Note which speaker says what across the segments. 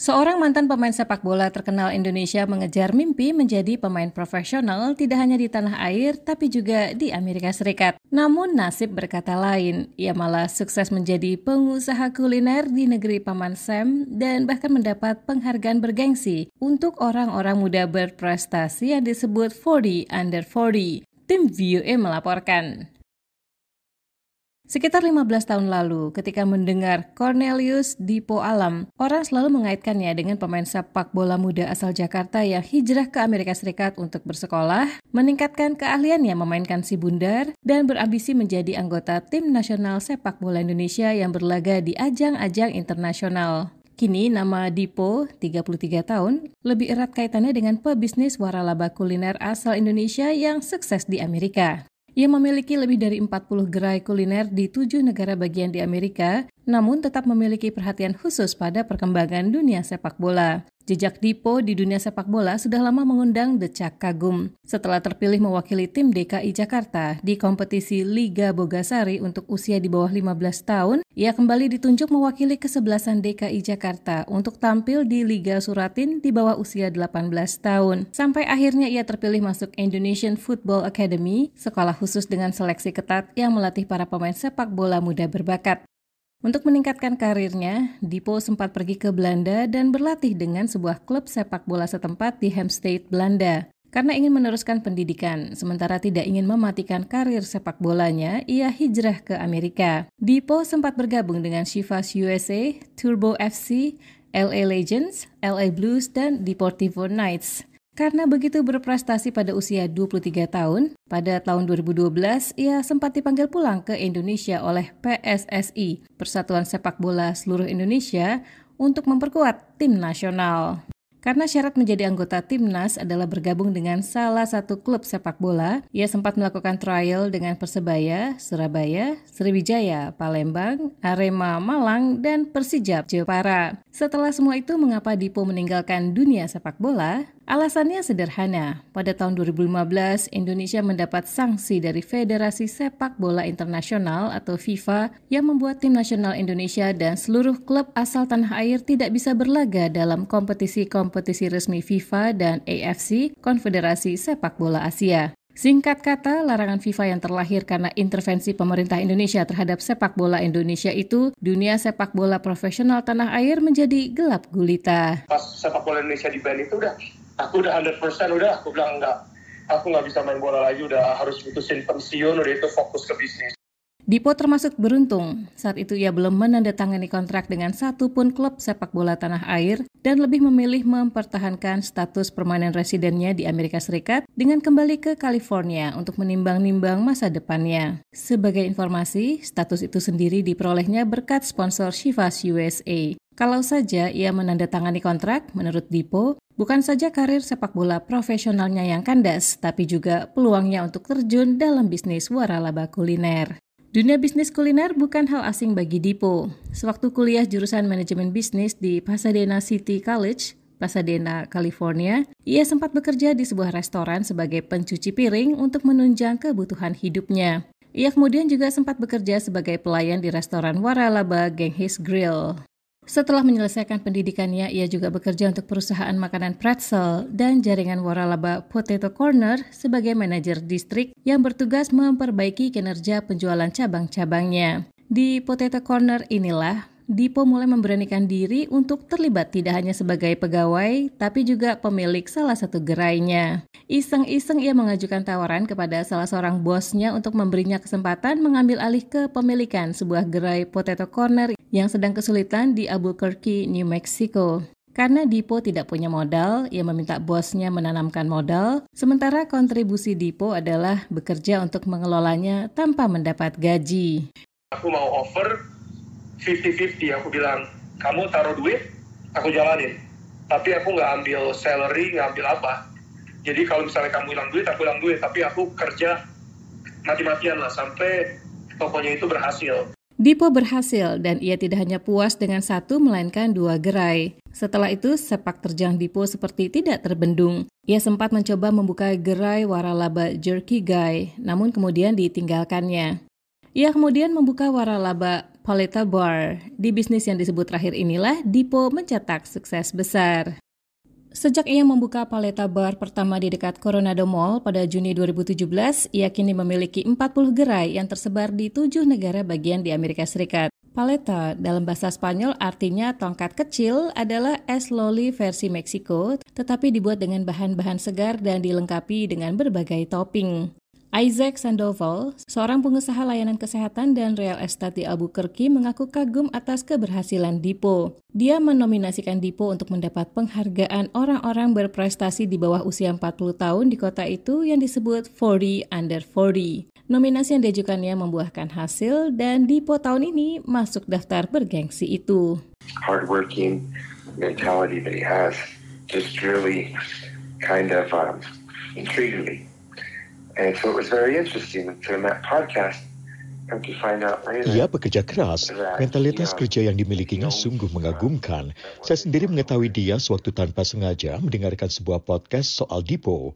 Speaker 1: Seorang mantan pemain sepak bola terkenal Indonesia mengejar mimpi menjadi pemain profesional tidak hanya di tanah air tapi juga di Amerika Serikat. Namun nasib berkata lain, ia malah sukses menjadi pengusaha kuliner di negeri Paman Sam dan bahkan mendapat penghargaan bergengsi untuk orang-orang muda berprestasi yang disebut 40 under 40. Tim VOA melaporkan. Sekitar 15 tahun lalu, ketika mendengar Cornelius Dipo Alam, orang selalu mengaitkannya dengan pemain sepak bola muda asal Jakarta yang hijrah ke Amerika Serikat untuk bersekolah, meningkatkan keahliannya memainkan si bundar, dan berambisi menjadi anggota tim nasional sepak bola Indonesia yang berlaga di ajang-ajang internasional. Kini nama Dipo, 33 tahun, lebih erat kaitannya dengan pebisnis waralaba kuliner asal Indonesia yang sukses di Amerika. Ia memiliki lebih dari 40 gerai kuliner di tujuh negara bagian di Amerika, namun tetap memiliki perhatian khusus pada perkembangan dunia sepak bola. Jejak Dipo di dunia sepak bola sudah lama mengundang decak kagum. Setelah terpilih mewakili tim DKI Jakarta di kompetisi Liga Bogasari untuk usia di bawah 15 tahun, ia kembali ditunjuk mewakili kesebelasan DKI Jakarta untuk tampil di Liga Suratin di bawah usia 18 tahun. Sampai akhirnya ia terpilih masuk Indonesian Football Academy, sekolah khusus dengan seleksi ketat yang melatih para pemain sepak bola muda berbakat. Untuk meningkatkan karirnya, Dipo sempat pergi ke Belanda dan berlatih dengan sebuah klub sepak bola setempat di Hampstead, Belanda. Karena ingin meneruskan pendidikan, sementara tidak ingin mematikan karir sepak bolanya, ia hijrah ke Amerika. Dipo sempat bergabung dengan Chivas USA, Turbo FC, LA Legends, LA Blues, dan Deportivo Knights. Karena begitu berprestasi pada usia 23 tahun, pada tahun 2012 ia sempat dipanggil pulang ke Indonesia oleh PSSI, Persatuan Sepak Bola Seluruh Indonesia, untuk memperkuat tim nasional. Karena syarat menjadi anggota timnas adalah bergabung dengan salah satu klub sepak bola, ia sempat melakukan trial dengan Persebaya, Surabaya, Sriwijaya, Palembang, Arema Malang, dan Persijap Jepara. Setelah semua itu, mengapa Dipo meninggalkan dunia sepak bola? Alasannya sederhana. Pada tahun 2015, Indonesia mendapat sanksi dari Federasi Sepak Bola Internasional atau FIFA yang membuat tim nasional Indonesia dan seluruh klub asal tanah air tidak bisa berlaga dalam kompetisi-kompetisi resmi FIFA dan AFC, Konfederasi Sepak Bola Asia. Singkat kata, larangan FIFA yang terlahir karena intervensi pemerintah Indonesia terhadap sepak bola Indonesia itu, dunia sepak bola profesional tanah air menjadi gelap gulita.
Speaker 2: Pas sepak bola Indonesia di ban itu udah, aku udah 100% udah, aku bilang enggak. Aku nggak bisa main bola lagi, udah harus putusin pensiun, udah itu fokus ke bisnis.
Speaker 1: Dipo termasuk beruntung. Saat itu ia belum menandatangani kontrak dengan satupun klub sepak bola tanah air dan lebih memilih mempertahankan status permanen residennya di Amerika Serikat dengan kembali ke California untuk menimbang-nimbang masa depannya. Sebagai informasi, status itu sendiri diperolehnya berkat sponsor Chivas USA. Kalau saja ia menandatangani kontrak, menurut Dipo, bukan saja karir sepak bola profesionalnya yang kandas, tapi juga peluangnya untuk terjun dalam bisnis waralaba kuliner. Dunia bisnis kuliner bukan hal asing bagi Dipo. Sewaktu kuliah jurusan manajemen bisnis di Pasadena City College, Pasadena, California, ia sempat bekerja di sebuah restoran sebagai pencuci piring untuk menunjang kebutuhan hidupnya. Ia kemudian juga sempat bekerja sebagai pelayan di restoran Waralaba Genghis Grill. Setelah menyelesaikan pendidikannya, ia juga bekerja untuk perusahaan makanan pretzel dan jaringan waralaba Potato Corner sebagai manajer distrik yang bertugas memperbaiki kinerja penjualan cabang-cabangnya. Di Potato Corner inilah Dipo mulai memberanikan diri untuk terlibat tidak hanya sebagai pegawai, tapi juga pemilik salah satu gerainya. Iseng-iseng ia mengajukan tawaran kepada salah seorang bosnya untuk memberinya kesempatan mengambil alih kepemilikan sebuah gerai potato corner yang sedang kesulitan di Albuquerque, New Mexico. Karena Dipo tidak punya modal, ia meminta bosnya menanamkan modal, sementara kontribusi Dipo adalah bekerja untuk mengelolanya tanpa mendapat gaji.
Speaker 2: Aku mau offer 50-50 aku bilang kamu taruh duit aku jalanin tapi aku nggak ambil salary nggak ambil apa jadi kalau misalnya kamu hilang duit aku hilang duit tapi aku kerja mati-matian lah sampai tokonya itu berhasil
Speaker 1: Dipo berhasil dan ia tidak hanya puas dengan satu melainkan dua gerai. Setelah itu, sepak terjang Dipo seperti tidak terbendung. Ia sempat mencoba membuka gerai waralaba Jerky Guy, namun kemudian ditinggalkannya. Ia kemudian membuka waralaba Paleta Bar. Di bisnis yang disebut terakhir inilah Dipo mencetak sukses besar. Sejak ia membuka Paleta Bar pertama di dekat Coronado Mall pada Juni 2017, ia kini memiliki 40 gerai yang tersebar di tujuh negara bagian di Amerika Serikat. Paleta dalam bahasa Spanyol artinya tongkat kecil adalah es loli versi Meksiko, tetapi dibuat dengan bahan-bahan segar dan dilengkapi dengan berbagai topping. Isaac Sandoval, seorang pengusaha layanan kesehatan dan real estate di Albuquerque mengaku kagum atas keberhasilan Dipo. Dia menominasikan Dipo untuk mendapat penghargaan orang-orang berprestasi di bawah usia 40 tahun di kota itu yang disebut 40 Under 40. Nominasi yang diajukannya membuahkan hasil dan Dipo tahun ini masuk daftar bergengsi itu.
Speaker 3: Hardworking mentality that he has just really kind of um, intrigued me. And so it was very interesting to that podcast
Speaker 4: Ia bekerja keras, mentalitas kerja yang dimilikinya sungguh mengagumkan. Saya sendiri mengetahui dia sewaktu tanpa sengaja mendengarkan sebuah podcast soal Dipo.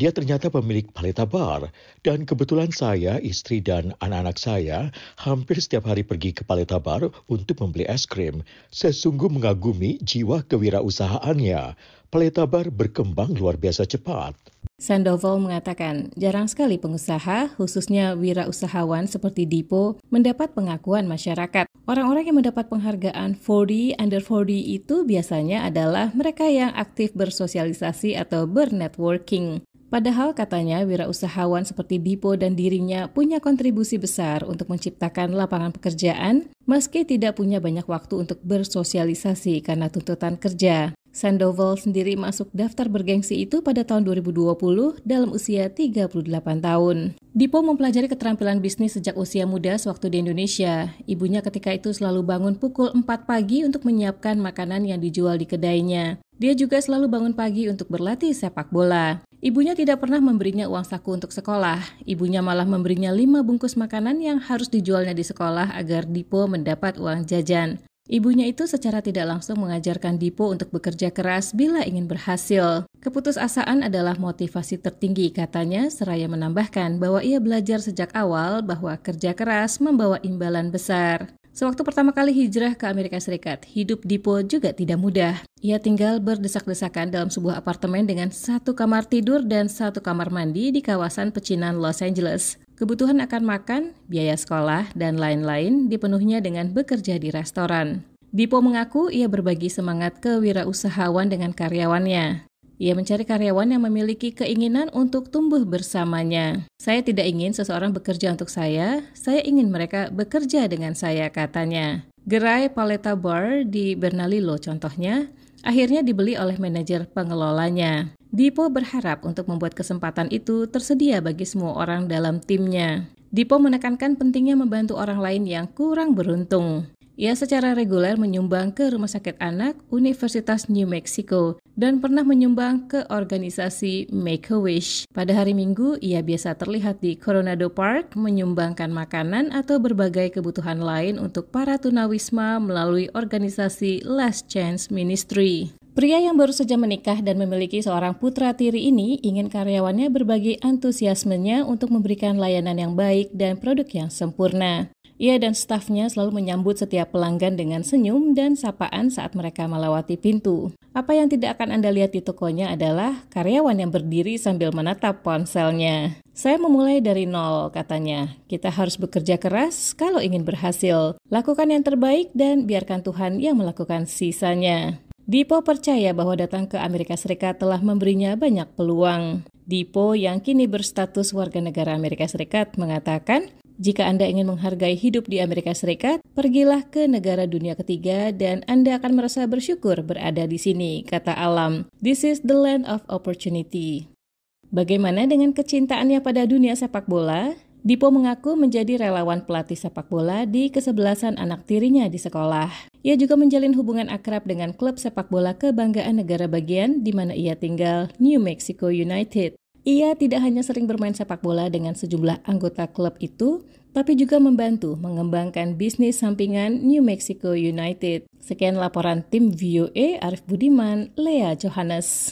Speaker 4: Dia ternyata pemilik paleta bar dan kebetulan saya, istri dan anak-anak saya hampir setiap hari pergi ke paleta bar untuk membeli es krim. Saya sungguh mengagumi jiwa kewirausahaannya. Paleta bar berkembang luar biasa cepat.
Speaker 1: Sandoval mengatakan, jarang sekali pengusaha, khususnya wirausahawan seperti Dipo, mendapat pengakuan masyarakat. Orang-orang yang mendapat penghargaan 40 under 40 itu biasanya adalah mereka yang aktif bersosialisasi atau bernetworking. Padahal katanya wirausahawan seperti Dipo dan dirinya punya kontribusi besar untuk menciptakan lapangan pekerjaan meski tidak punya banyak waktu untuk bersosialisasi karena tuntutan kerja. Sandoval sendiri masuk daftar bergengsi itu pada tahun 2020 dalam usia 38 tahun. Dipo mempelajari keterampilan bisnis sejak usia muda sewaktu di Indonesia. Ibunya ketika itu selalu bangun pukul 4 pagi untuk menyiapkan makanan yang dijual di kedainya. Dia juga selalu bangun pagi untuk berlatih sepak bola. Ibunya tidak pernah memberinya uang saku untuk sekolah. Ibunya malah memberinya lima bungkus makanan yang harus dijualnya di sekolah agar Dipo mendapat uang jajan. Ibunya itu secara tidak langsung mengajarkan Dipo untuk bekerja keras bila ingin berhasil. Keputusasaan adalah motivasi tertinggi katanya, seraya menambahkan bahwa ia belajar sejak awal bahwa kerja keras membawa imbalan besar. Sewaktu pertama kali hijrah ke Amerika Serikat, hidup Dipo juga tidak mudah. Ia tinggal berdesak-desakan dalam sebuah apartemen dengan satu kamar tidur dan satu kamar mandi di kawasan pecinan Los Angeles. Kebutuhan akan makan, biaya sekolah, dan lain-lain dipenuhnya dengan bekerja di restoran. Dipo mengaku ia berbagi semangat kewirausahawan dengan karyawannya. Ia mencari karyawan yang memiliki keinginan untuk tumbuh bersamanya. Saya tidak ingin seseorang bekerja untuk saya, saya ingin mereka bekerja dengan saya, katanya. Gerai Paleta Bar di Bernalillo contohnya, akhirnya dibeli oleh manajer pengelolanya. Dipo berharap untuk membuat kesempatan itu tersedia bagi semua orang dalam timnya. Dipo menekankan pentingnya membantu orang lain yang kurang beruntung. Ia secara reguler menyumbang ke Rumah Sakit Anak Universitas New Mexico dan pernah menyumbang ke organisasi Make-A-Wish. Pada hari Minggu, ia biasa terlihat di Coronado Park menyumbangkan makanan atau berbagai kebutuhan lain untuk para tunawisma melalui organisasi Last Chance Ministry. Pria yang baru saja menikah dan memiliki seorang putra tiri ini ingin karyawannya berbagi antusiasmenya untuk memberikan layanan yang baik dan produk yang sempurna. Ia dan stafnya selalu menyambut setiap pelanggan dengan senyum dan sapaan saat mereka melewati pintu. Apa yang tidak akan Anda lihat di tokonya adalah karyawan yang berdiri sambil menatap ponselnya. Saya memulai dari nol, katanya. Kita harus bekerja keras kalau ingin berhasil. Lakukan yang terbaik dan biarkan Tuhan yang melakukan sisanya. Dipo percaya bahwa datang ke Amerika Serikat telah memberinya banyak peluang. Dipo yang kini berstatus warga negara Amerika Serikat mengatakan, jika Anda ingin menghargai hidup di Amerika Serikat, pergilah ke negara dunia ketiga dan Anda akan merasa bersyukur berada di sini, kata Alam. This is the land of opportunity. Bagaimana dengan kecintaannya pada dunia sepak bola? Dipo mengaku menjadi relawan pelatih sepak bola di kesebelasan anak tirinya di sekolah. Ia juga menjalin hubungan akrab dengan klub sepak bola kebanggaan negara bagian di mana ia tinggal, New Mexico United. Ia tidak hanya sering bermain sepak bola dengan sejumlah anggota klub itu, tapi juga membantu mengembangkan bisnis sampingan New Mexico United. Sekian laporan tim VOA Arif Budiman, Lea Johannes.